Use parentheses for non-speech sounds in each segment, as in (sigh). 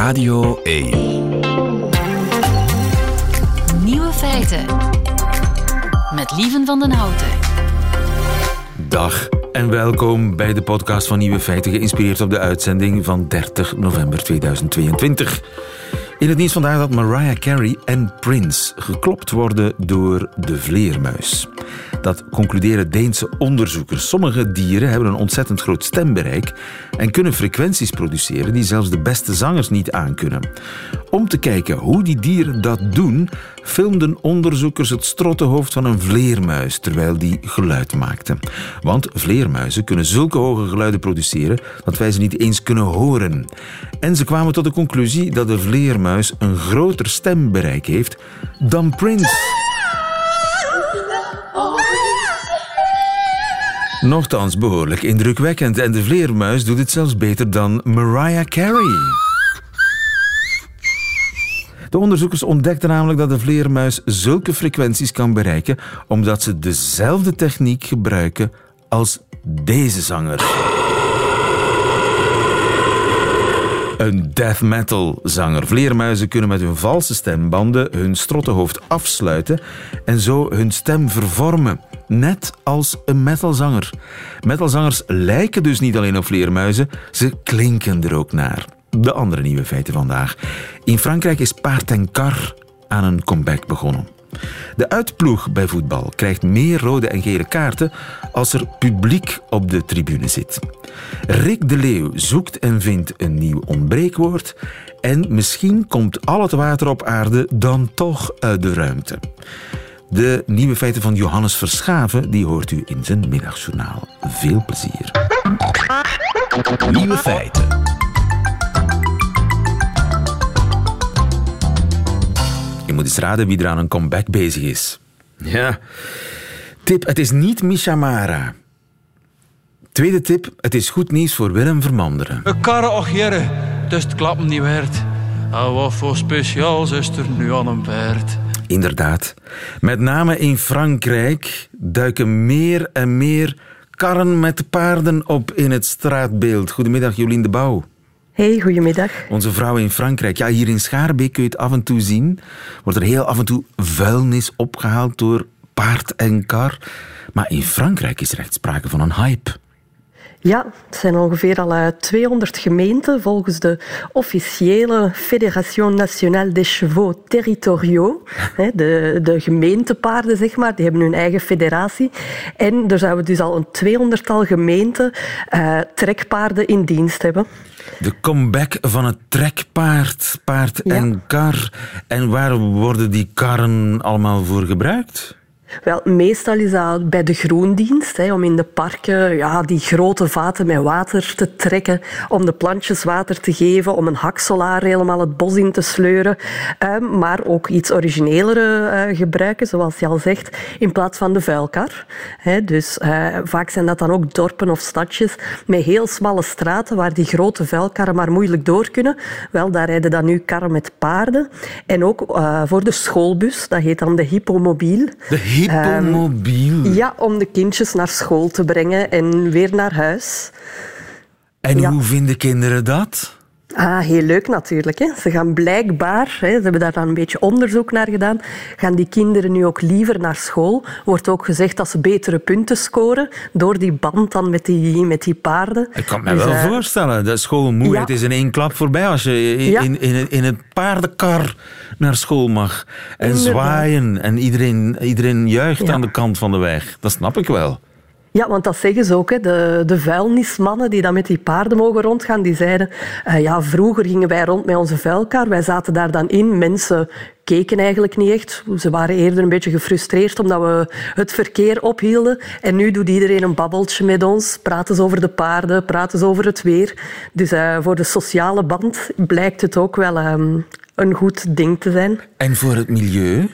Radio 1. Nieuwe feiten. Met Lieven van den Houten. Dag en welkom bij de podcast van Nieuwe Feiten, geïnspireerd op de uitzending van 30 november 2022. In het nieuws vandaag dat Mariah Carey en Prince geklopt worden door de vleermuis. Dat concluderen Deense onderzoekers. Sommige dieren hebben een ontzettend groot stembereik en kunnen frequenties produceren die zelfs de beste zangers niet aankunnen. Om te kijken hoe die dieren dat doen, filmden onderzoekers het strottenhoofd van een vleermuis terwijl die geluid maakte. Want vleermuizen kunnen zulke hoge geluiden produceren dat wij ze niet eens kunnen horen. En ze kwamen tot de conclusie dat de vleermuis een groter stembereik heeft dan Prince. Nochtans behoorlijk indrukwekkend en de vleermuis doet het zelfs beter dan Mariah Carey. De onderzoekers ontdekten namelijk dat de vleermuis zulke frequenties kan bereiken omdat ze dezelfde techniek gebruiken als deze zanger. Een death metal zanger. Vleermuizen kunnen met hun valse stembanden hun strottenhoofd afsluiten en zo hun stem vervormen. Net als een metalzanger. Metalzangers lijken dus niet alleen op vleermuizen, ze klinken er ook naar. De andere nieuwe feiten vandaag. In Frankrijk is paard en kar aan een comeback begonnen. De uitploeg bij voetbal krijgt meer rode en gele kaarten als er publiek op de tribune zit. Rick de Leeuw zoekt en vindt een nieuw ontbreekwoord en misschien komt al het water op aarde dan toch uit de ruimte. De nieuwe feiten van Johannes Verschaven die hoort u in zijn middagjournaal. Veel plezier. Nieuwe feiten. Je moet eens raden wie er aan een comeback bezig is. Ja. Tip, het is niet Misha Mara. Tweede tip, het is goed nieuws voor Willem Vermanderen. Een karre och jerre, dus het klappen niet werd. En wat voor speciaals is er nu aan een paard? Inderdaad. Met name in Frankrijk duiken meer en meer karren met paarden op in het straatbeeld. Goedemiddag, Jolien de Bouw. Hey, goedemiddag. Onze vrouw in Frankrijk. Ja, hier in Schaarbeek kun je het af en toe zien. Wordt er heel af en toe vuilnis opgehaald door paard en kar. Maar in Frankrijk is er echt sprake van een hype. Ja, het zijn ongeveer al uh, 200 gemeenten volgens de officiële Fédération Nationale des Chevaux Territoriaux. (laughs) De, de gemeentepaarden, zeg maar, die hebben hun eigen federatie. En er zouden dus al een 200-tal gemeenten uh, trekpaarden in dienst hebben. De comeback van het trekpaard, paard Ja. en kar. En waar worden die karren allemaal voor gebruikt? Wel, meestal is dat bij de groendienst, hè, om in de parken ja, die grote vaten met water te trekken, om de plantjes water te geven, om een hakselaar helemaal het bos in te sleuren, eh, maar ook iets originelere eh, gebruiken, zoals je al zegt, in plaats van de vuilkar. Hè, dus eh, vaak zijn dat dan ook dorpen of stadjes met heel smalle straten waar die grote vuilkarren maar moeilijk door kunnen. Wel, daar rijden dan nu karren met paarden. En ook eh, voor de schoolbus, dat heet dan de hippomobiel. Hippomobiel. Ja, om de kindjes naar school te brengen en weer naar huis. en ja. hoe vinden kinderen dat? Ah, heel leuk natuurlijk. Hè. Ze gaan blijkbaar, hè, ze hebben daar dan een beetje onderzoek naar gedaan, gaan die kinderen nu ook liever naar school. Wordt ook gezegd dat ze betere punten scoren door die band dan met die, met die paarden. Ik kan me Dus, wel eh, voorstellen. De schoolmoeheid ja. is in één klap voorbij als je in, Ja. in, in, het paardenkar naar school mag. En Inderdaad. zwaaien. En iedereen, iedereen juicht Ja. aan de kant van de weg. Dat snap ik wel. Ja, want dat zeggen ze ook. Hè. De, de vuilnismannen die dan met die paarden mogen rondgaan, die zeiden... eh, ja, vroeger gingen wij rond met onze vuilkar. Wij zaten daar dan in. Mensen keken eigenlijk niet echt. Ze waren eerder een beetje gefrustreerd omdat we het verkeer ophielden. En nu doet iedereen een babbeltje met ons. Praten ze over de paarden, praten ze over het weer. Dus eh, voor de sociale band blijkt het ook wel ehm, een goed ding te zijn. En voor het milieu?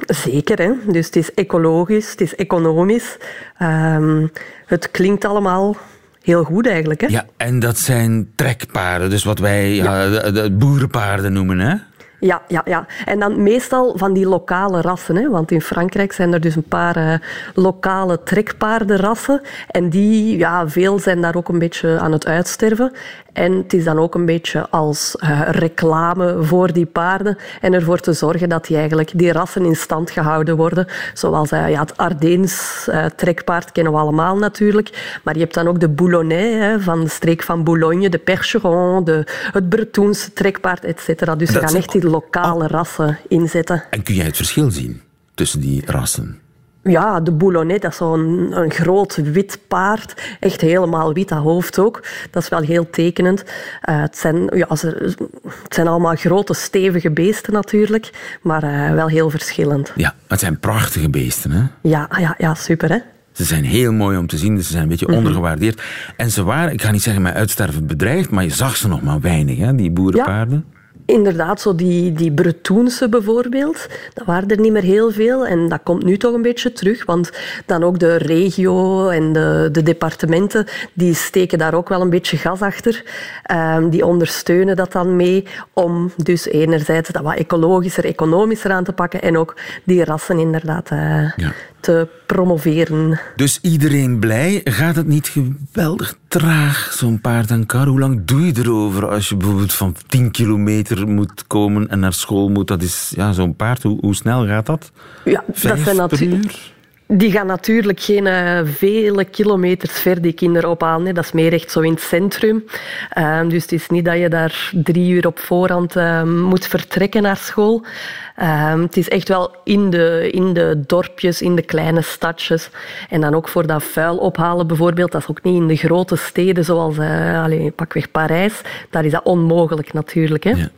Zeker, hè? dus het is ecologisch, het is economisch. Ehm, het klinkt allemaal heel goed eigenlijk. Hè? Ja, en dat zijn trekpaarden. Dus wat wij ja. de, de boerenpaarden noemen, hè? Ja, ja, ja. En dan meestal van die lokale rassen. Hè? Want in Frankrijk zijn er dus een paar eh, lokale trekpaardenrassen. En die, ja, veel zijn daar ook een beetje aan het uitsterven. En het is dan ook een beetje als uh, reclame voor die paarden en ervoor te zorgen dat die, eigenlijk, die rassen in stand gehouden worden. Zoals uh, ja, het Ardeens uh, trekpaard kennen we allemaal natuurlijk. Maar je hebt dan ook de Boulonnais hè, van de streek van Boulogne, de Percheron, de, het Bretoense trekpaard, et cetera. Dus ze gaan echt die lokale ah. rassen inzetten. En kun jij het verschil zien tussen die rassen? Ja, de Boulonnais, dat is zo'n een groot wit paard. Echt helemaal wit, dat hoofd ook. Dat is wel heel tekenend. Uh, het, zijn, ja, het zijn allemaal grote, stevige beesten natuurlijk, maar uh, wel heel verschillend. Ja, het zijn prachtige beesten, hè? Ja, ja, ja super, hè? Ze zijn heel mooi om te zien, ze zijn een beetje -hmm. ondergewaardeerd. En ze waren, ik ga niet zeggen met uitsterven bedreigd, maar je zag ze nog maar weinig, hè, die boerenpaarden. Ja. Inderdaad, zo die, die bijvoorbeeld, dat waren er niet meer heel veel. En dat komt nu toch een beetje terug, want dan ook de regio en de, de departementen, die steken daar ook wel een beetje gas achter. Um, die ondersteunen dat dan mee om dus enerzijds dat wat ecologischer, economischer aan te pakken en ook die rassen inderdaad uh. Te promoveren. Dus iedereen blij? Gaat het niet geweldig traag, zo'n paard en kar? Hoe lang doe je erover als je bijvoorbeeld van 10 kilometer moet komen en naar school moet? Dat is ja, zo'n paard. Hoe, hoe, snel gaat dat? Ja, Vijf dat zijn natuurlijk. Die gaan natuurlijk geen uh, vele kilometers ver die kinderen ophalen. Dat is meer echt zo in het centrum. Uh, dus het is niet dat je daar drie uur op voorhand uh, moet vertrekken naar school. Um, het is echt wel in de, in de dorpjes, in de kleine stadjes. En dan ook voor dat vuil ophalen bijvoorbeeld. Dat is ook niet in de grote steden zoals uh, allez, pakweg Parijs. Daar is dat onmogelijk natuurlijk. Hè? Ja.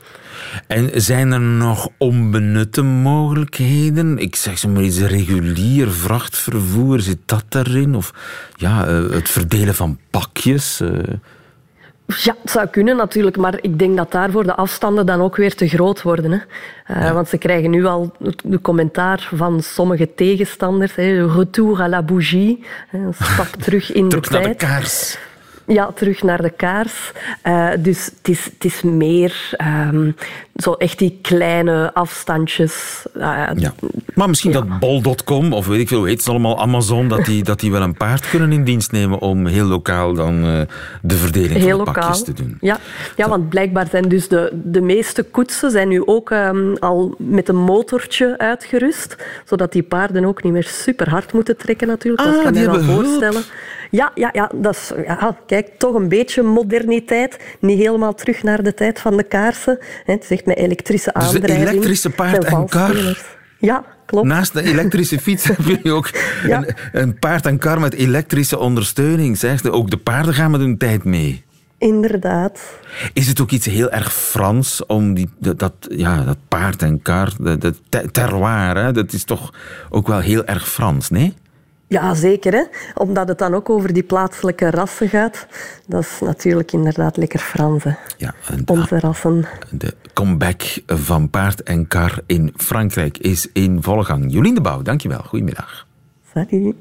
En zijn er nog onbenutte mogelijkheden? Ik zeg ze maar iets, regulier vrachtvervoer, zit dat daarin? Of ja, het verdelen van pakjes? Ja, het zou kunnen natuurlijk, maar ik denk dat daarvoor de afstanden dan ook weer te groot worden. Hè. Uh, ja. Want ze krijgen nu al de commentaar van sommige tegenstanders. Hè, retour à la bougie, een stap (laughs) terug in terug de tijd. Naar de kaars. Ja, terug naar de kaars. Uh, dus het is, het is meer um, zo echt die kleine afstandjes. Uh, ja. Maar misschien ja. dat bol.com of weet ik veel, hoe heet het allemaal, Amazon, dat die, dat die wel een paard kunnen in dienst nemen om heel lokaal dan uh, de verdeling heel van de lokaal. pakjes te doen. Ja, ja want blijkbaar zijn dus de, de meeste koetsen zijn nu ook um, al met een motortje uitgerust, zodat die paarden ook niet meer super hard moeten trekken natuurlijk. Ah, dat kan je wel voorstellen. Ja, ja, ja, dat is, ja, kijk, toch een beetje moderniteit. Niet helemaal terug naar de tijd van de kaarsen. Het is echt met elektrische dus aandrijving. Dus elektrische paard en kar? Ja, klopt. Naast de elektrische (laughs) fiets heb je ook ja. een, een, paard en kar met elektrische ondersteuning. Zeg. Ook de paarden gaan met hun tijd mee. Inderdaad. Is het ook iets heel erg Frans om die, dat, ja, dat paard en kar, dat, dat terroir, hè? dat is toch ook wel heel erg Frans, nee? Ja, zeker. Hè? Omdat het dan ook over die plaatselijke rassen gaat. Dat is natuurlijk inderdaad lekker Frans. Hè? Ja, Onze rassen. De comeback van paard en kar in Frankrijk is in volle gang. Jolien de Bouw, dankjewel. Goedemiddag. Salut.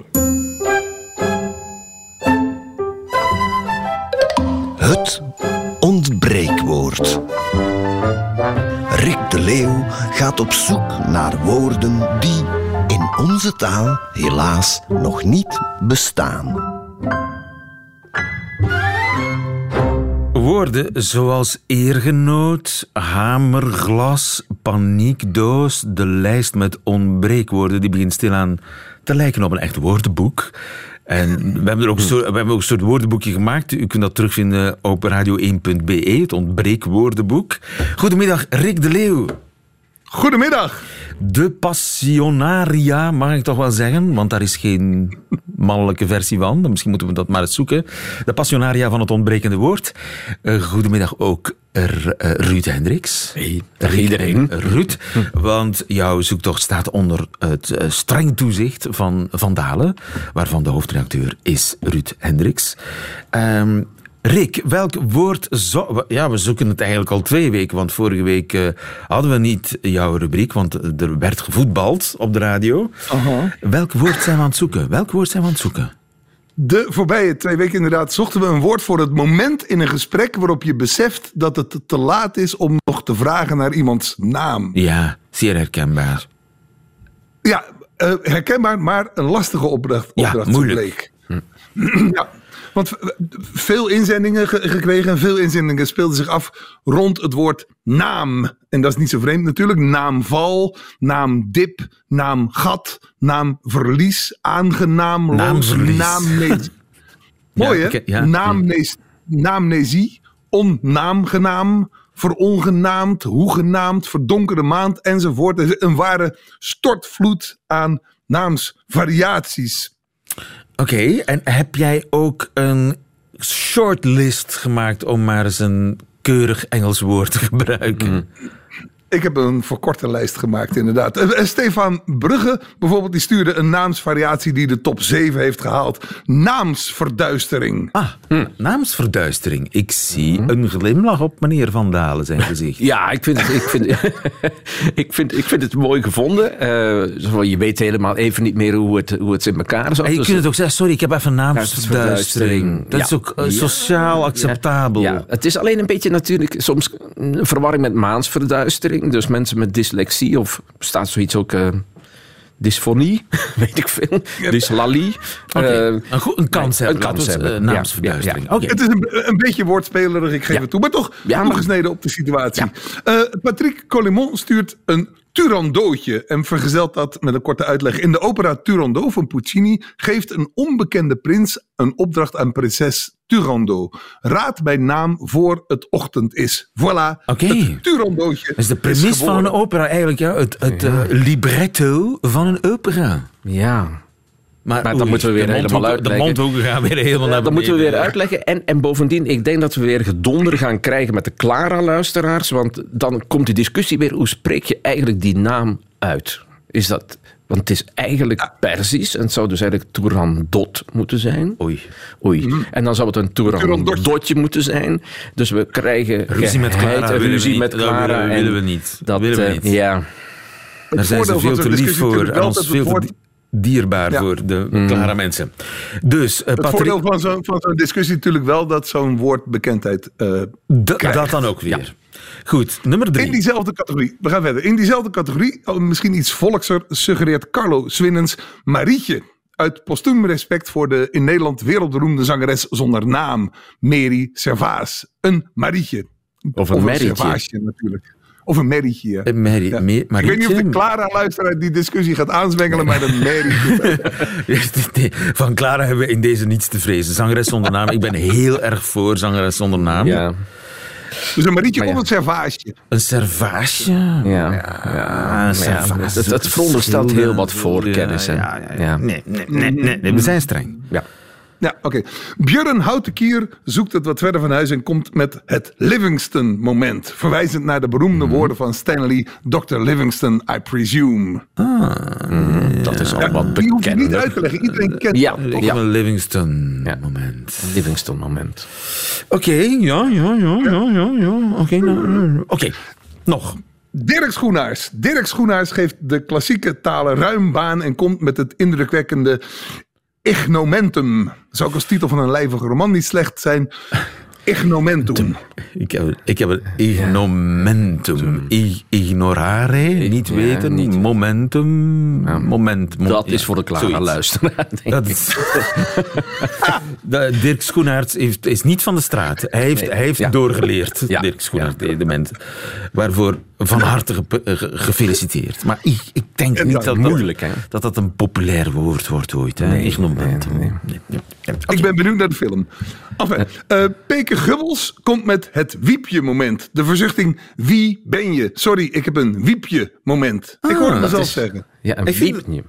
Het ontbreekwoord. Rick de Leeuw gaat op zoek naar woorden die in onze taal helaas nog niet bestaan. Woorden zoals eergenoot, hamerglas, paniekdoos, de lijst met ontbreekwoorden, die begint stilaan te lijken op een echt woordenboek. En we hebben er ook we hebben ook een soort woordenboekje gemaakt. U kunt dat terugvinden op radio1.be, het ontbreekwoordenboek. Goedemiddag, Rick de Leeuw. Goedemiddag. De Passionaria, mag ik toch wel zeggen, want daar is geen mannelijke versie van. Misschien moeten we dat maar eens zoeken. De Passionaria van het ontbrekende woord. Uh, goedemiddag ook R uh, Ruud Hendricks. Hey, dag iedereen. Ruud, want jouw zoektocht staat onder het uh, streng toezicht van Van Dalen, waarvan de hoofdredacteur is Ruud Hendricks. Um, Rick, welk woord zo... Ja, we zoeken het eigenlijk al twee weken, want vorige week uh, hadden we niet jouw rubriek, want er werd gevoetbald op de radio. Uh -huh. Welk woord zijn we aan het zoeken? Welk woord zijn we aan het zoeken? De voorbije twee weken inderdaad zochten we een woord voor het moment in een gesprek waarop je beseft dat het te laat is om nog te vragen naar iemands naam. Ja, zeer herkenbaar. Ja, uh, herkenbaar, maar een lastige opdracht. Ja, opdracht moeilijk. Hm. ja. Want veel inzendingen ge- gekregen en veel inzendingen speelden zich af rond het woord naam. En dat is niet zo vreemd natuurlijk. Naamval, naamdip, naamgat, naamverlies, aangenaam, Naamverlies. naamnees. (laughs) Mooi hè? oké, ja. Naamnees, naamnesie, onnaamgenaam, verongenaamd, hoegenaamd, verdonkerde maand enzovoort. Er is een ware stortvloed aan naamsvariaties. Oké, en heb jij ook een shortlist gemaakt om maar eens een keurig Engels woord te gebruiken? Ik heb een verkorte lijst gemaakt, inderdaad. Eh, eh, Stefan Brugge bijvoorbeeld, die stuurde een naamsvariatie die de top 7 heeft gehaald. Naamsverduistering. Ah, naamsverduistering. Ik zie een glimlach op meneer Van Dalen zijn (laughs) gezicht. Ja, ik vind het, ik vind, (laughs) ik vind, ik vind het mooi gevonden. Eh, zo van, je weet helemaal even niet meer hoe het, hoe het in elkaar zat. En je Dus- kunt het ook zeggen, sorry, ik heb even naamsverduistering. Dat is Ja. ook Ja. sociaal acceptabel. Ja, het is alleen een beetje natuurlijk soms een verwarring met maansverduistering. Dus mensen met dyslexie of staat zoiets ook... eh, dysfonie, (laughs) weet ik veel. Dyslalie. Oké, Eh, een, goed, een kans een hebben. kans Laten we het, hebben. Ja, naamsverduistering. ja, ja. Oké. Het is een, een beetje woordspelerig, ik geef Ja. het toe. Maar toch Ja, maar- toegesneden op de situatie. Eh, Patrick Collemont stuurt een Turandootje en vergezelt dat met een korte uitleg. In de opera Turandot van Puccini geeft een onbekende prins een opdracht aan prinses Turandot. Raad bij naam voor het ochtend is. Voilà, Oké. het Turandootje Dat is de premis van een opera eigenlijk, ja. Het, het eh, libretto van een opera. ja. Maar dan oei, moeten we weer helemaal mondhoeken- De uitleggen. mondhoeken gaan weer helemaal naar Dat beneden. moeten we weer uitleggen. En, en bovendien, ik denk dat we weer gedonder gaan krijgen met de Clara-luisteraars. Want dan komt die discussie weer. Hoe spreek je eigenlijk die naam uit? Is dat... Want het is eigenlijk Persisch. En het zou dus eigenlijk Turandot moeten zijn. Oei. Oei. En dan zou het een Turandotje moeten zijn. Dus we krijgen Ruzie met Clara ruzie met Dat Clara. willen we- en willen we niet. Dat Willen we eh, niet. Ja. Daar zijn ze veel te lief voor en ons dat veel dierbaar Ja. voor de Mm. klare mensen. Dus, eh, Het Patrick, voordeel van zo'n van zo'n discussie natuurlijk wel dat zo'n woord bekendheid eh, krijgt. dat dan ook weer. Goed, nummer drie. In diezelfde categorie, we gaan verder. In diezelfde categorie, oh, misschien iets volkser, suggereert Carlo Swinnens Marietje. Uit postuum respect voor de in Nederland wereldberoemde zangeres zonder naam, Mary Servaas. Een Marietje. Of een Merrietje. Servaasje natuurlijk. Of een Merrietje. Ja. Me- Ik weet niet of de? Clara-luisteraar die discussie gaat aanzwengelen, maar Mary. Nee, (laughs) Van Clara hebben we in deze niets te vrezen. Zangeres zonder naam. Ik ben heel erg voor zangeres zonder naam. Ja. Dus een Marietje ja. of een Servaasje. Een servaasje. Ja. Ja, Ja, een servaasje. het- het veronderstelt heel wat voorkennis. Ja, ja, ja. Ja. Nee, nee, nee, nee, nee, we zijn streng. ja. Ja, oké. Björn Houtenkier zoekt het wat verder van huis en komt met het Livingston-moment. Verwijzend naar de beroemde Mhm. woorden van Stanley, Dr. Livingston, I presume. Dat is al wat Die hoef je niet uit te leggen. Iedereen kent Ja. dat. Ja. een Livingston Ja. moment. Livingston moment. Oké, ja, ja, ja, ja, ja, ja. Oké, nou, oké. Nog. Dirk Schoenaars. Dirk Schoenaars geeft de klassieke talen ruim baan en komt met het indrukwekkende Ignomentum. Zou ook als titel van een lijvige roman niet slecht zijn. Ignomentum. Ik heb, ik heb een ignomentum. I- ignorare, niet ja, weten. niet- Momentum. Moment. mo- Dat ja, is voor de klare luisteraar, (laughs) Dat is, (laughs) Dirk Schoenaerts heeft, is niet van de straat. Hij heeft, hij heeft Ja. doorgeleerd, Ja. Dirk Schoenaerts, de element. Waarvoor van harte ge- eh, ge- gefeliciteerd. Maar ik, ik denk niet dat dat, moeilijk, dat dat een populair woord wordt ooit. Hè? Nee, Ignomentum. nee, nee. Nee, nee. Ja, Ik ben benieuwd naar de film. Enfin, eh Peke Gubbels komt met het wiepje-moment. De verzuchting, wie ben je? Sorry, ik heb een wiepje-moment. ik hoor het dat mezelf is- zeggen. Ja, een Ik vind- wiepje.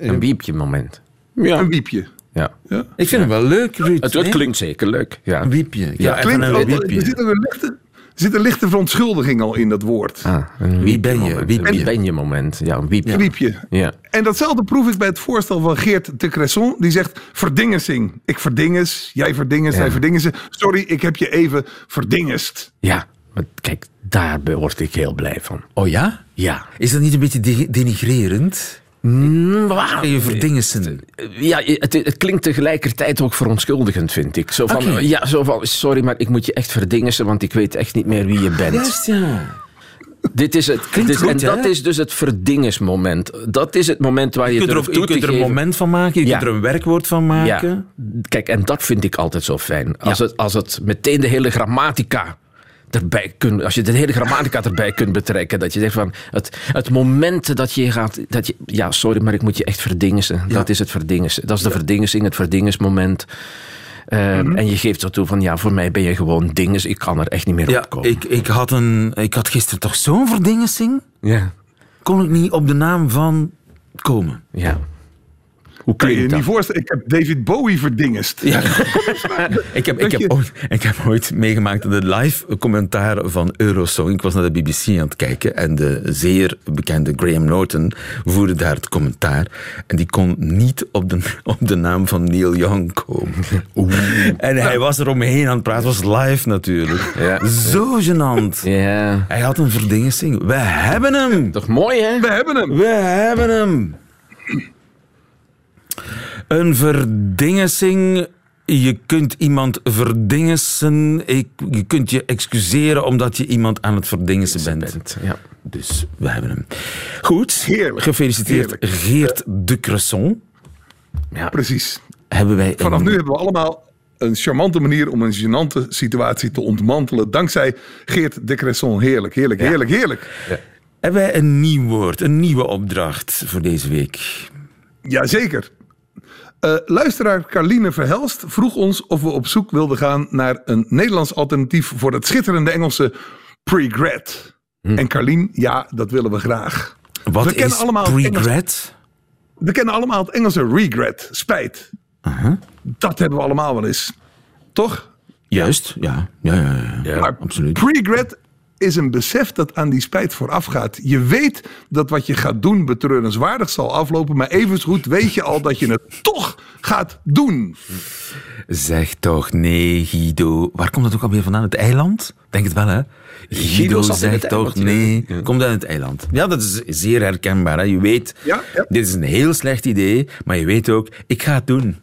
Een wiepje moment. Ja. Een wiepje. ja. Ik vind hem wel leuk, Ruud. Het, klinkt zeker leuk. Ja. Een wiepje. Ja, Ja, Klinkt een wiepje. er zit een lichte, zit een lichte verontschuldiging al in dat woord. Ah, Wie ben je? Wie ben je? Wie ben je moment? Ja, een wiepje. Ja. En datzelfde proef ik bij het voorstel van Geert de Cresson. Die zegt verdingensing. Ik verdinges, jij verdinges, Ja. hij verdingensen. Sorry, ik heb je even verdingest. Ja, maar kijk, daar word ik heel blij van. Oh ja? Ja. Is dat niet een beetje de- denigrerend? Mm, waar- Je verdingensen. Ja, het, het klinkt tegelijkertijd ook verontschuldigend, vind ik. Zo van, ja, zo van, sorry, maar ik moet je echt verdingen, want ik weet echt niet meer wie je bent. Juist, ja. Dit is het. Dit- goed, en dat hè? is dus het verdingingsmoment. Dat is het moment waar je, Je kunt er, je kunt er een geven. moment van maken, je Ja. kunt er een werkwoord van maken. Ja. Kijk, en dat vind ik altijd zo fijn. Als, Ja. het, als het meteen de hele grammatica erbij kunt, als je de hele grammatica erbij kunt betrekken, dat je zegt van het, het moment dat je gaat, dat je, ja, sorry, maar ik moet je echt verdingesen. Dat is het verdingesen. Dat is de verdingensing, het verdingensmoment. Eh, En je geeft zo toe van, ja, voor mij ben je gewoon dinges, ik kan er echt niet meer Ja, op komen. ik, ik, had een, ik had gisteren toch zo'n verdingensing. ja, Kon ik niet op de naam van komen. ja. Hoe Kan je je niet voorstellen? Ik heb David Bowie verdingest. Ja. (laughs) (laughs) ik, heb, ik, heb ooit, ik heb ooit meegemaakt de live commentaar van Eurosong. Ik was naar de BBC aan het kijken en de zeer bekende Graham Norton voerde daar het commentaar. En die kon niet op de, (laughs) op de naam van Neil Young komen. En hij was er omheen aan het praten. Het was live natuurlijk. Ja. Zo gênant. Ja. Hij had een verdingensing. We hebben hem! Toch mooi, hè? We hebben hem. We hebben hem. Een verdingensing. Je kunt iemand verdingesen. Ik, je kunt je excuseren omdat je iemand aan het verdingesen bent. Ja. Dus we hebben hem. Goed. Heerlijk. Gefeliciteerd Heerlijk. Geert de Cresson. Precies. Hebben wij Vanaf een- nu hebben we allemaal een charmante manier om een gênante situatie te ontmantelen. Dankzij Geert de Cresson. Heerlijk, heerlijk, heerlijk, heerlijk. hebben wij een nieuw woord, een nieuwe opdracht voor deze week. Jazeker. Eh luisteraar Carline Verhelst vroeg ons of we op zoek wilden gaan naar een Nederlands alternatief voor het schitterende Engelse pregret. En Carline, ja, dat willen we graag. Wat We is regret? We kennen allemaal het Engelse regret, spijt. Dat hebben we allemaal wel eens. Toch? Juist, ja. Ja, ja, ja, ja. Maar absoluut. Regret is een besef dat aan die spijt voorafgaat. Je weet dat wat je gaat doen betreurenswaardig zal aflopen, maar evengoed weet je al dat je het toch gaat doen. Zeg toch nee, Guido. Waar komt dat ook alweer vandaan? Het eiland? Denk het wel, hè? Guido zegt toch eiland, nee. ja. Komt uit het eiland. Ja, dat is zeer herkenbaar. Hè? Je weet, Ja, ja. dit is een heel slecht idee, maar je weet ook, ik ga het doen.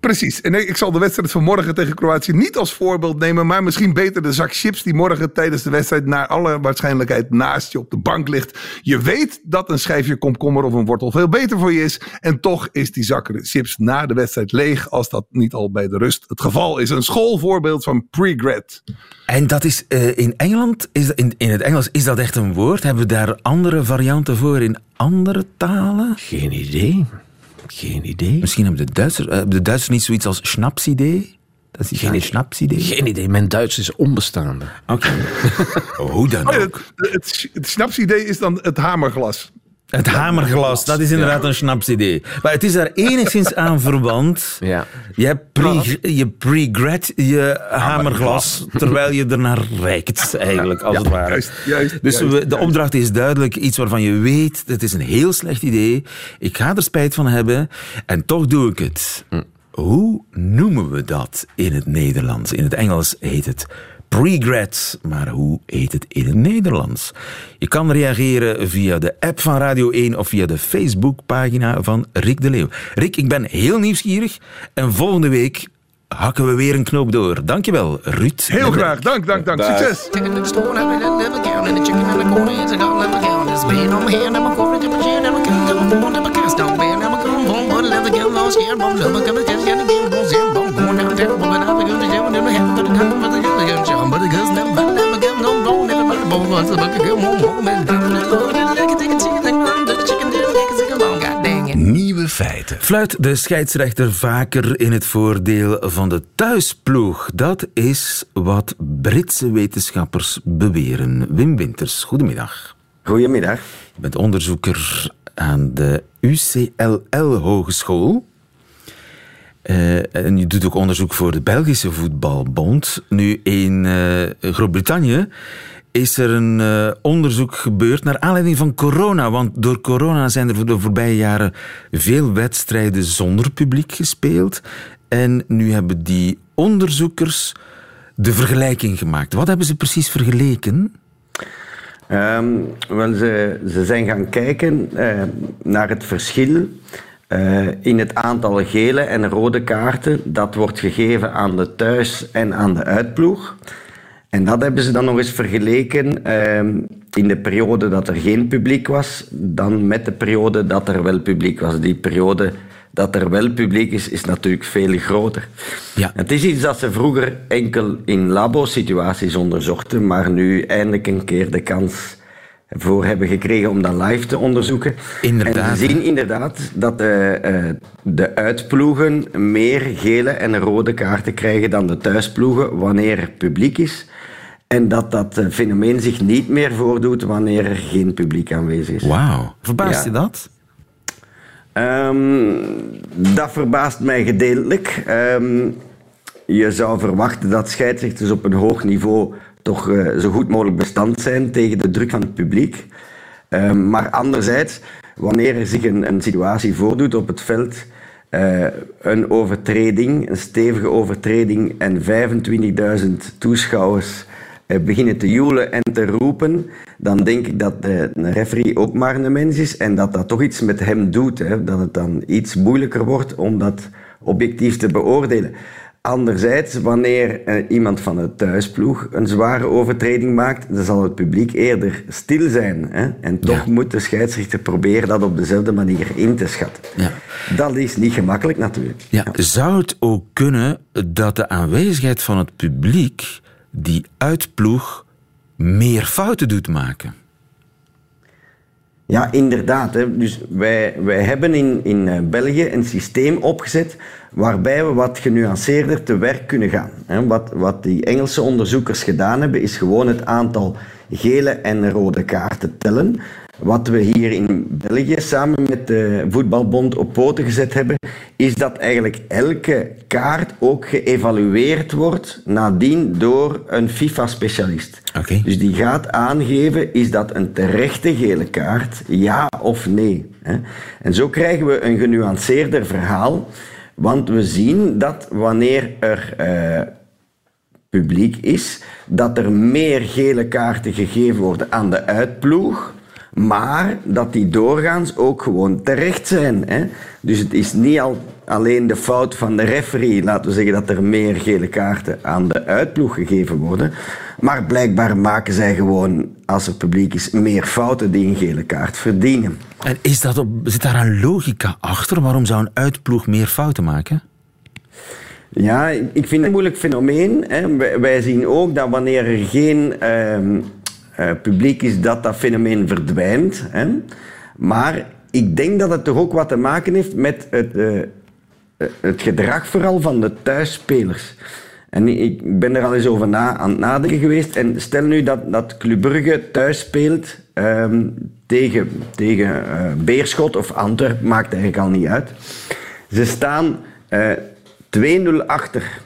Precies. En ik zal de wedstrijd van morgen tegen Kroatië niet als voorbeeld nemen, maar misschien beter de zak chips die morgen tijdens de wedstrijd naar alle waarschijnlijkheid naast je op de bank ligt. Je weet dat een schijfje komkommer of een wortel veel beter voor je is. En toch is die zak chips na de wedstrijd leeg, als dat niet al bij de rust het geval is. Een schoolvoorbeeld van pregret. En dat is eh, in Engeland, is in, in het Engels, is dat echt een woord? Hebben we daar andere varianten voor in andere talen? Geen idee. Geen idee. Misschien hebben de Duitsers, eh, hebben de Duitsers niet zoiets als schnapsidee? Dat is geen schnapsidee. Geen idee. Mijn Duits is onbestaande. Oké. (laughs) Hoe dan Oh ook. het, het, het snapsidee is dan het hamerglas. Het hamerglas, dat is inderdaad een schnapsidee. Maar het is daar enigszins aan (laughs) verwant. Ja. Je hebt pre, je pregret je hamerglas, (laughs) terwijl je ernaar reikt, eigenlijk, als het ware. Juist, juist. Dus juist, de opdracht is duidelijk iets waarvan je weet, het is een heel slecht idee. Ik ga er spijt van hebben en toch doe ik het. Hoe noemen we dat in het Nederlands? In het Engels heet het pregret, maar hoe heet het in het Nederlands? Je kan reageren via de app van Radio 1 of via de Facebookpagina van Rick de Leeuw. Rick, ik ben heel nieuwsgierig en volgende week hakken we weer een knoop door. Dankjewel, Ruud. Heel graag. Dank, dank, dank. Succes. Nieuwe feiten. Fluit de scheidsrechter vaker in het voordeel van de thuisploeg? Dat is wat Britse wetenschappers beweren. Wim Winters, goedemiddag. Goedemiddag. Je bent onderzoeker aan de UCLL Hogeschool. Eh, en je doet ook onderzoek voor de Belgische Voetbalbond. Nu, in eh, Groot-Brittannië is er een eh, onderzoek gebeurd naar aanleiding van corona. Want door corona zijn er de voorbije jaren veel wedstrijden zonder publiek gespeeld. En nu hebben die onderzoekers de vergelijking gemaakt. Wat hebben ze precies vergeleken? Wel, ze, ze zijn gaan kijken eh, naar het verschil eh, in het aantal gele en rode kaarten dat wordt gegeven aan de thuis- en aan de uitploeg. En dat hebben ze dan nog eens vergeleken ehm, in de periode dat er geen publiek was, dan met de periode dat er wel publiek was. Die periode dat er wel publiek is, is natuurlijk veel groter. Ja. Het is iets dat ze vroeger enkel in labo-situaties onderzochten, maar nu eindelijk een keer de kans voor hebben gekregen om dat live te onderzoeken. Inderdaad, En ze zien inderdaad dat eh, eh, de uitploegen meer gele en rode kaarten krijgen dan de thuisploegen wanneer er publiek is. En dat dat eh, fenomeen zich niet meer voordoet wanneer er geen publiek aanwezig is. Wauw. Verbaast Ja. je dat? Ehm, dat verbaast mij gedeeltelijk. Ehm, je zou verwachten dat scheidsrechters op een hoog niveau toch eh, zo goed mogelijk bestand zijn tegen de druk van het publiek. Ehm, maar anderzijds, wanneer er zich een, een situatie voordoet op het veld, eh, een overtreding, een stevige overtreding en 25.000 toeschouwers beginnen te joelen en te roepen, dan denk ik dat de, een referee ook maar een mens is en dat dat toch iets met hem doet. Hè? Dat het dan iets moeilijker wordt om dat objectief te beoordelen. Anderzijds, wanneer eh, iemand van de thuisploeg een zware overtreding maakt, dan zal het publiek eerder stil zijn. Hè? En toch Ja. moet de scheidsrechter proberen dat op dezelfde manier in te schatten. Ja. Dat is niet gemakkelijk natuurlijk. Ja. Zou het ook kunnen dat de aanwezigheid van het publiek die uitploeg meer fouten doet maken? Ja, inderdaad. Hè. Dus wij, wij hebben in, in eh, België een systeem opgezet waarbij we wat genuanceerder te werk kunnen gaan. Wat, wat die Engelse onderzoekers gedaan hebben, is gewoon het aantal gele en rode kaarten tellen. Wat we hier in België samen met de Voetbalbond op poten gezet hebben, is dat eigenlijk elke kaart ook geëvalueerd wordt nadien door een FIFA-specialist. Dus die gaat aangeven, is dat een terechte gele kaart, ja of nee. En zo krijgen we een genuanceerder verhaal, want we zien dat wanneer er eh, publiek is, dat er meer gele kaarten gegeven worden aan de uitploeg, maar dat die doorgaans ook gewoon terecht zijn. Hè? Dus het is niet al, alleen de fout van de referee, laten we zeggen dat er meer gele kaarten aan de uitploeg gegeven worden, maar blijkbaar maken zij gewoon, als er publiek is, meer fouten die een gele kaart verdienen. En is dat op, zit daar een logica achter? Waarom zou een uitploeg meer fouten maken? Ja, ik vind het een moeilijk fenomeen. Hè. Wij, zien ook dat wanneer er geen ehm, eh, publiek is, dat dat fenomeen verdwijnt. Hè. Maar ik denk dat het toch ook wat te maken heeft met het, eh, het gedrag vooral van de thuisspelers. En ik ben er al eens over na, aan het nadenken geweest. En stel nu dat, dat Club Brugge thuis speelt ehm, tegen, tegen eh, Beerschot of Antwerpen, maakt eigenlijk al niet uit. Ze staan eh 2-0 achter.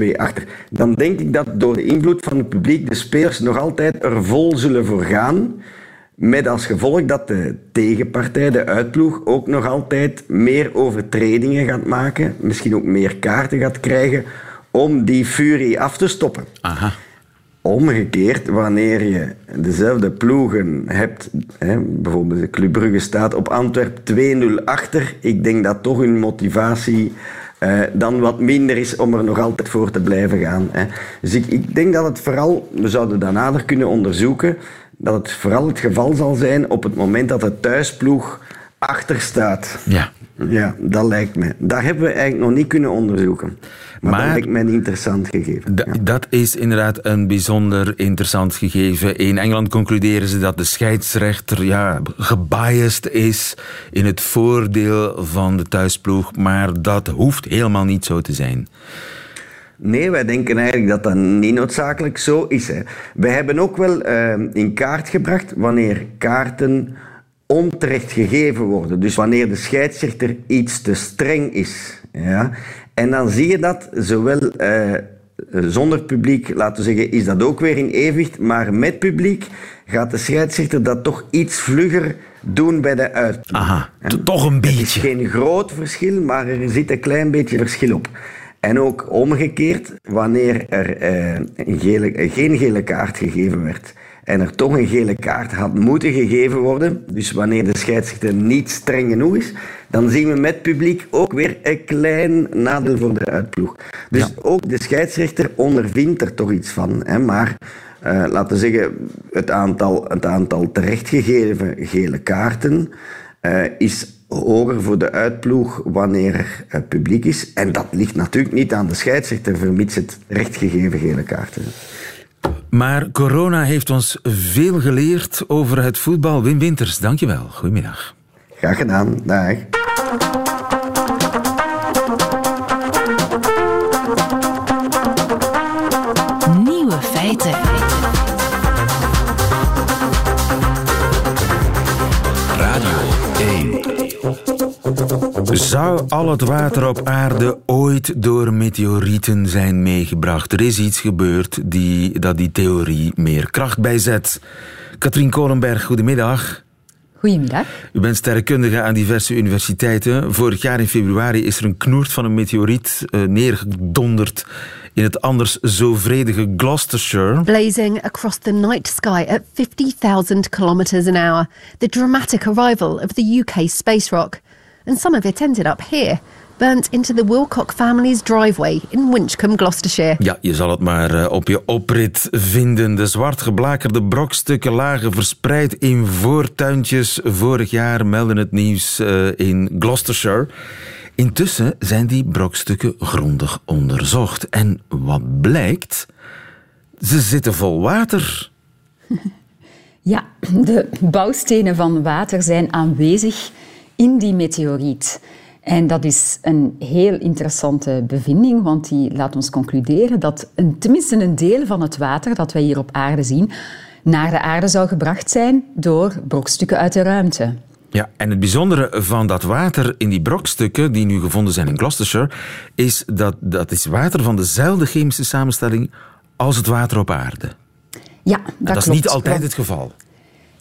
0-2 achter. Dan denk ik dat door de invloed van het publiek de spelers nog altijd er vol zullen voor gaan. Met als gevolg dat de tegenpartij, de uitploeg, ook nog altijd meer overtredingen gaat maken. Misschien ook meer kaarten gaat krijgen om die furie af te stoppen. Aha. Omgekeerd, wanneer je dezelfde ploegen hebt, hè, bijvoorbeeld de Club Brugge staat op Antwerp 2-0 achter, ik denk dat toch hun motivatie eh, dan wat minder is om er nog altijd voor te blijven gaan. Hè. Dus ik, ik denk dat het vooral, we zouden dat nader kunnen onderzoeken, dat het vooral het geval zal zijn op het moment dat de thuisploeg achter staat. Ja. Ja, dat lijkt me. Dat hebben we eigenlijk nog niet kunnen onderzoeken. Maar, Maar- dat lijkt mij een interessant gegeven. Da- Dat is inderdaad een bijzonder interessant gegeven. In Engeland concluderen ze dat de scheidsrechter ja, gebiased is in het voordeel van de thuisploeg, maar dat hoeft helemaal niet zo te zijn. Nee, wij denken eigenlijk dat dat niet noodzakelijk zo is. Hè. Wij hebben ook wel eh, in kaart gebracht wanneer kaarten onterecht gegeven worden. Dus wanneer de scheidsrechter iets te streng is. Ja. En dan zie je dat zowel eh, zonder publiek, laten we zeggen, is dat ook weer in evenwicht. Maar met publiek gaat de scheidsrechter dat toch iets vlugger doen bij de uit. Aha, toch een Het is beetje. geen groot verschil, maar er zit een klein beetje verschil op. En ook omgekeerd, wanneer er eh, gele, eh, geen gele kaart gegeven werd en er toch een gele kaart had moeten gegeven worden, dus wanneer de scheidsrechter niet streng genoeg is, dan zien we met publiek ook weer een klein nadeel voor de uitploeg. Dus ook de scheidsrechter ondervindt er toch iets van. Hè, maar eh, laten we zeggen, het aantal, het aantal terechtgegeven gele kaarten eh, is hoger voor de uitploeg wanneer er eh, publiek is. En dat ligt natuurlijk niet aan de scheidsrechter, vermits het rechtgegeven gele kaarten. Maar corona heeft ons veel geleerd over het voetbal. Wim Winters, dankjewel. Goedemiddag. Graag gedaan, dag. Zou al het water op aarde ooit door meteorieten zijn meegebracht? Er is iets gebeurd die, dat die theorie meer kracht bijzet. Katrien Kolenberg, goedemiddag. Goedemiddag. U bent sterrenkundige aan diverse universiteiten. Vorig jaar in februari is er een knoert van een meteoriet eh, neergedonderd in het anders zo vredige Gloucestershire. Blazing across the night sky at 50,000 kilometres an hour, the dramatic arrival of the UK space rock. And some of it ended up here, burnt into the Wilcock family's driveway in Winchcombe, Gloucestershire. Ja, je zal het maar eh, op je oprit vinden. De zwart geblakerde brokstukken lagen verspreid in voortuintjes. Vorig jaar meldde het nieuws eh, in Gloucestershire. Intussen zijn die brokstukken grondig onderzocht. En wat blijkt? Ze zitten vol water. (laughs) Ja, de bouwstenen van water zijn aanwezig in die meteoriet. En dat is een heel interessante bevinding, want die laat ons concluderen dat een, tenminste een deel van het water dat wij hier op aarde zien, naar de aarde zou gebracht zijn door brokstukken uit de ruimte. Ja, en het bijzondere van dat water in die brokstukken die nu gevonden zijn in Gloucestershire, is dat dat is water van dezelfde chemische samenstelling als het water op aarde. Ja, dat, dat is klopt. niet altijd het geval.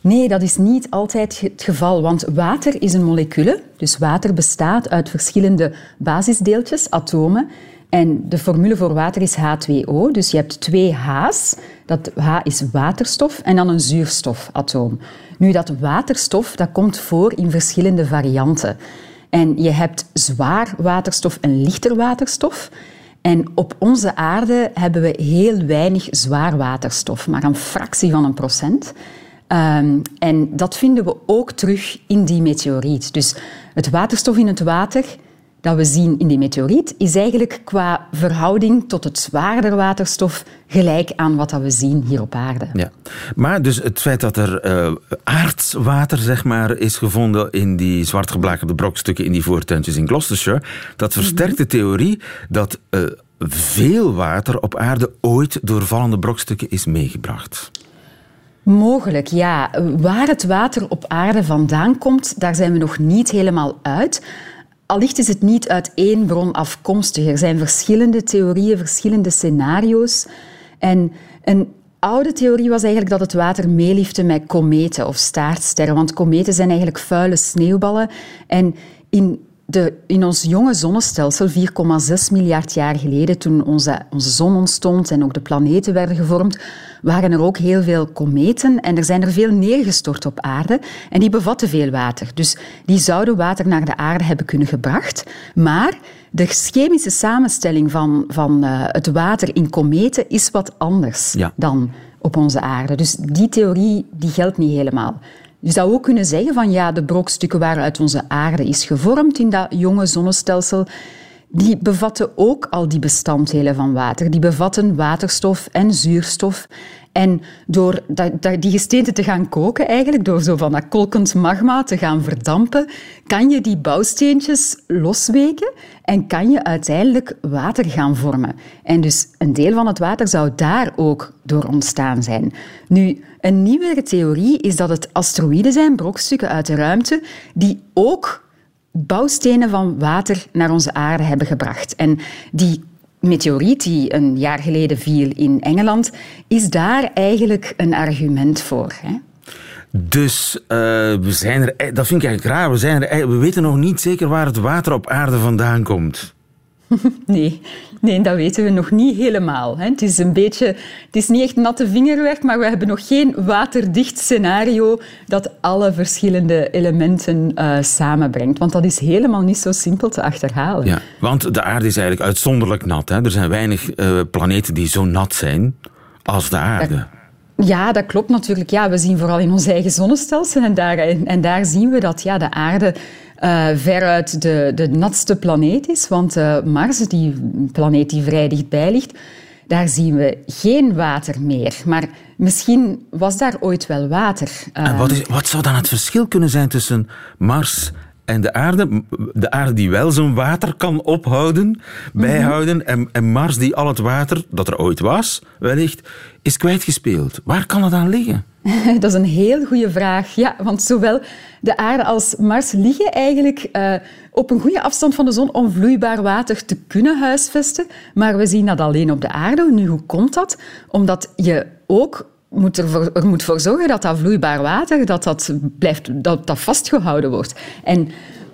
Nee, dat is niet altijd het geval, want water is een molecule. Dus water bestaat uit verschillende basisdeeltjes, atomen. En de formule voor water is H2O. Dus je hebt twee H's. Dat H is waterstof en dan een zuurstofatoom. Nu, dat waterstof dat komt voor in verschillende varianten. En je hebt zwaar waterstof en lichter waterstof. En op onze aarde hebben we heel weinig zwaar waterstof, maar een fractie van een procent. Ehm, en dat vinden we ook terug in die meteoriet. Dus het waterstof in het water dat we zien in die meteoriet is eigenlijk qua verhouding tot het zwaarder waterstof gelijk aan wat dat we zien hier op aarde. Ja. Maar dus het feit dat er eh aardswater zeg maar, is gevonden in die zwartgeblakerde brokstukken in die voortuintjes in Gloucestershire, dat versterkt de theorie dat eh, veel water op aarde ooit door vallende brokstukken is meegebracht. Mogelijk, ja. Waar het water op aarde vandaan komt, daar zijn we nog niet helemaal uit. Allicht is het niet uit één bron afkomstig. Er zijn verschillende theorieën, verschillende scenario's. En een oude theorie was eigenlijk dat het water meeliefde met kometen of staartsterren. Want kometen zijn eigenlijk vuile sneeuwballen. En in de, in ons jonge zonnestelsel, 4,6 miljard jaar geleden, toen onze, onze zon ontstond en ook de planeten werden gevormd, waren er ook heel veel kometen en er zijn er veel neergestort op aarde en die bevatten veel water. Dus die zouden water naar de aarde hebben kunnen gebracht. Maar de chemische samenstelling van, van eh, het water in kometen is wat anders Ja. dan op onze aarde. Dus die theorie die geldt niet helemaal. Je zou ook kunnen zeggen van ja, de brokstukken waaruit onze aarde is gevormd in dat jonge zonnestelsel, die bevatten ook al die bestanddelen van water. Die bevatten waterstof en zuurstof. En door die gesteenten te gaan koken, eigenlijk, door zo van dat kolkend magma te gaan verdampen, kan je die bouwsteentjes losweken en kan je uiteindelijk water gaan vormen. En dus een deel van het water zou daar ook door ontstaan zijn. Nu, een nieuwere theorie is dat het asteroïden zijn, brokstukken uit de ruimte, die ook bouwstenen van water naar onze aarde hebben gebracht. En die meteoriet die een jaar geleden viel in Engeland, is daar eigenlijk een argument voor. Hè? Dus eh, we zijn er, e- dat vind ik eigenlijk raar, we, zijn er, e- we weten nog niet zeker waar het water op aarde vandaan komt. (laughs) Nee, nee, dat weten we nog niet helemaal. Het is een beetje, het is niet echt natte vingerwerk, maar we hebben nog geen waterdicht scenario dat alle verschillende elementen eh, samenbrengt. Want dat is helemaal niet zo simpel te achterhalen. Ja, want de aarde is eigenlijk uitzonderlijk nat. Hè? Er zijn weinig eh, planeten die zo nat zijn als de aarde. Ja, dat klopt natuurlijk. Ja, we zien vooral in ons eigen zonnestelsel en daar, en daar zien we dat ja, de aarde uh, veruit de, de natste planeet is. Want uh, Mars, die planeet die vrij dichtbij ligt, daar zien we geen water meer. Maar misschien was daar ooit wel water. En wat, is, wat zou dan het verschil kunnen zijn tussen Mars en de aarde, de aarde die wel zijn water kan ophouden, bijhouden, en, en Mars die al het water dat er ooit was, wellicht, is kwijtgespeeld. Waar kan het aan liggen? (laughs) Dat is een heel goede vraag. Ja, want zowel de aarde als Mars liggen eigenlijk uh, op een goede afstand van de zon om vloeibaar water te kunnen huisvesten. Maar we zien dat alleen op de aarde. Nu, hoe komt dat? Omdat je ook moet er moet voor zorgen dat dat vloeibaar water dat dat blijft, dat dat vastgehouden wordt. En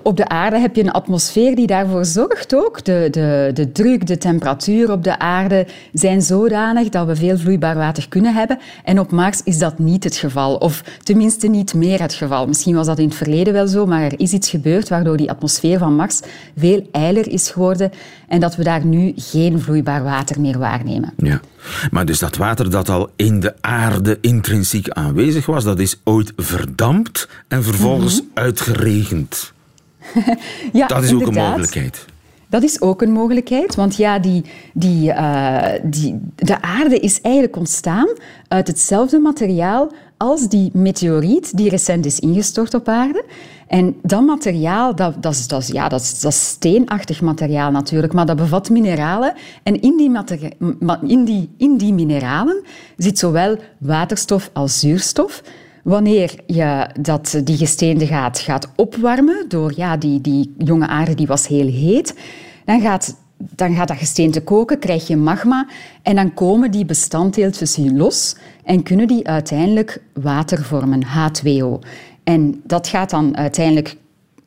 op de aarde heb je een atmosfeer die daarvoor zorgt ook. De, de, de druk, de temperatuur op de aarde zijn zodanig dat we veel vloeibaar water kunnen hebben. En op Mars is dat niet het geval. Of tenminste niet meer het geval. Misschien was dat in het verleden wel zo, maar er is iets gebeurd waardoor die atmosfeer van Mars veel eiler is geworden en dat we daar nu geen vloeibaar water meer waarnemen. Ja. Maar dus dat water dat al in de aarde intrinsiek aanwezig was, dat is ooit verdampt en vervolgens mm uitgeregend. (laughs) ja, dat is ook een mogelijkheid. Dat is ook een mogelijkheid, want ja, die, die, uh, die, de aarde is eigenlijk ontstaan uit hetzelfde materiaal als die meteoriet die recent is ingestort op aarde. En dat materiaal, dat, dat, is, dat, is, ja, dat, is, dat is steenachtig materiaal natuurlijk, maar dat bevat mineralen. En in die, in die, in die mineralen zit zowel waterstof als zuurstof. Wanneer je dat, die gesteente gaat, gaat opwarmen door ja, die, die jonge aarde die was heel heet, dan gaat, dan gaat dat gesteente koken, krijg je magma en dan komen die bestanddeeltjes los en kunnen die uiteindelijk water vormen, H2O. En dat gaat dan uiteindelijk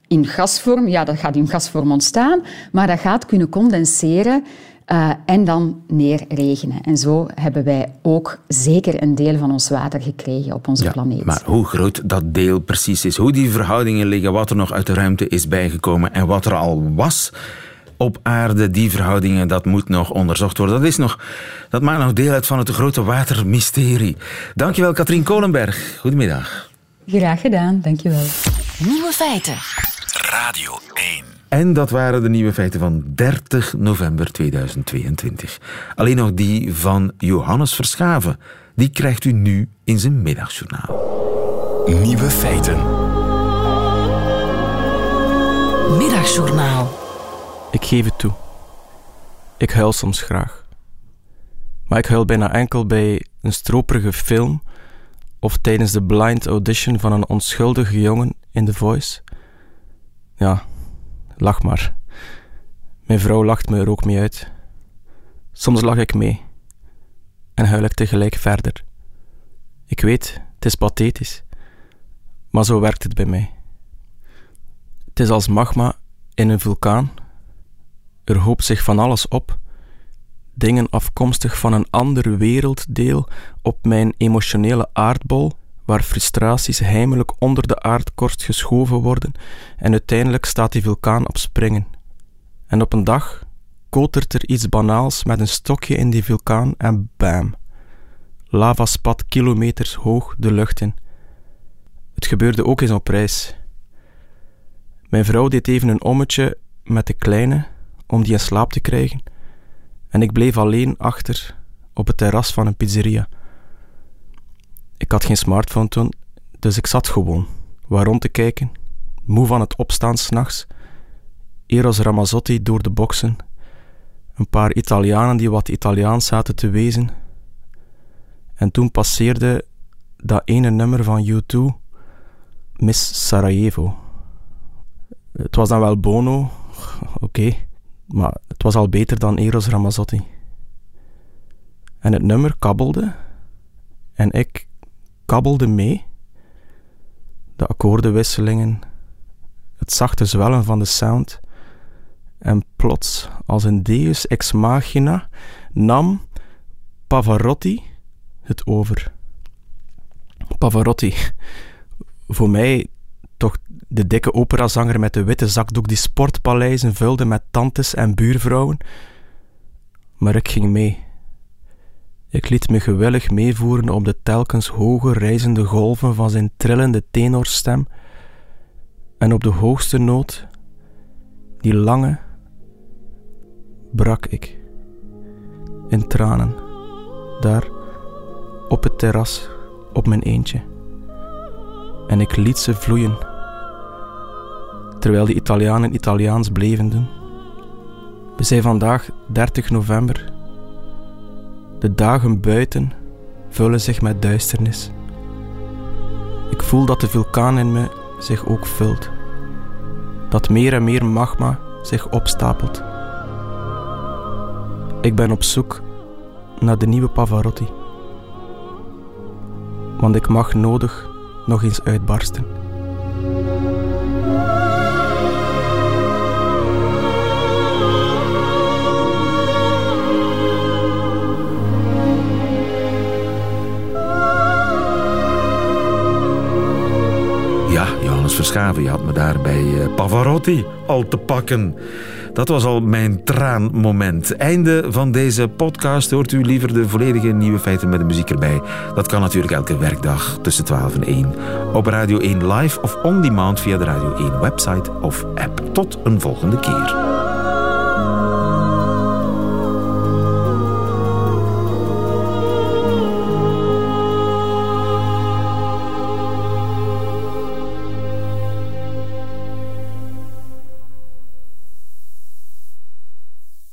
in gasvorm, ja, dat gaat in gasvorm ontstaan, maar dat gaat kunnen condenseren uh, en dan neerregenen. En zo hebben wij ook zeker een deel van ons water gekregen op onze ja, planeet. Maar hoe groot dat deel precies is, hoe die verhoudingen liggen, wat er nog uit de ruimte is bijgekomen en wat er al was op aarde, die verhoudingen, dat moet nog onderzocht worden. Dat, is nog, dat maakt nog deel uit van het grote watermysterie. Dankjewel, Katrien Kolenberg. Goedemiddag. Graag gedaan, dankjewel. Nieuwe feiten. Radio 1. En dat waren de nieuwe feiten van 30 november 2022. Alleen nog die van Johannes Verschaven. Die krijgt u nu in zijn middagjournaal. Nieuwe feiten. Middagjournaal. Ik geef het toe. Ik huil soms graag. Maar ik huil bijna enkel bij een stroperige film of tijdens de blind audition van een onschuldige jongen in The Voice. Ja, lach maar. Mijn vrouw lacht me er ook mee uit. Soms lach ik mee en huil ik tegelijk verder. Ik weet, het is pathetisch, maar zo werkt het bij mij. Het is als magma in een vulkaan. Er hoopt zich van alles op, dingen afkomstig van een ander werelddeel op mijn emotionele aardbol waar frustraties heimelijk onder de aardkorst geschoven worden en uiteindelijk staat die vulkaan op springen. En op een dag kotert er iets banaals met een stokje in die vulkaan en bam. Lava spat kilometers hoog de lucht in. Het gebeurde ook eens op reis. Mijn vrouw deed even een ommetje met de kleine om die in slaap te krijgen, en ik bleef alleen achter op het terras van een pizzeria. Ik had geen smartphone toen, dus ik zat gewoon, waar rond te kijken, moe van het opstaan s'nachts. Eros Ramazzotti door de boksen, een paar Italianen die wat Italiaans zaten te wezen. En toen passeerde dat ene nummer van U2, Miss Sarajevo. Het was dan wel Bono, (laughs) oké, maar het was al beter dan Eros Ramazzotti. En het nummer kabbelde en ik kabbelde mee. De akkoordenwisselingen, het zachte zwellen van de sound. En plots, als een deus ex machina, nam Pavarotti het over. Pavarotti, voor mij toch de dikke operazanger met de witte zakdoek die sportpaleizen vulde met tantes en buurvrouwen. Maar ik ging mee. Ik liet me gewillig meevoeren op de telkens hoger reizende golven van zijn trillende tenorstem en op de hoogste noot, die lange, brak ik in tranen, daar op het terras op mijn eentje. En ik liet ze vloeien, terwijl de Italianen Italiaans bleven doen. We zijn vandaag 30 november. De dagen buiten vullen zich met duisternis. Ik voel dat de vulkaan in me zich ook vult. Dat meer en meer magma zich opstapelt. Ik ben op zoek naar de nieuwe Pavarotti. Want ik mag nodig nog eens uitbarsten. Verschaven, je had me daar bij eh, Pavarotti al te pakken. Dat was al mijn traanmoment. Einde van deze podcast. Hoort u liever de volledige nieuwe feiten met de muziek erbij? Dat kan natuurlijk elke werkdag tussen 12 en 1. Op Radio 1 live of on demand via de Radio 1 website of app. Tot een volgende keer.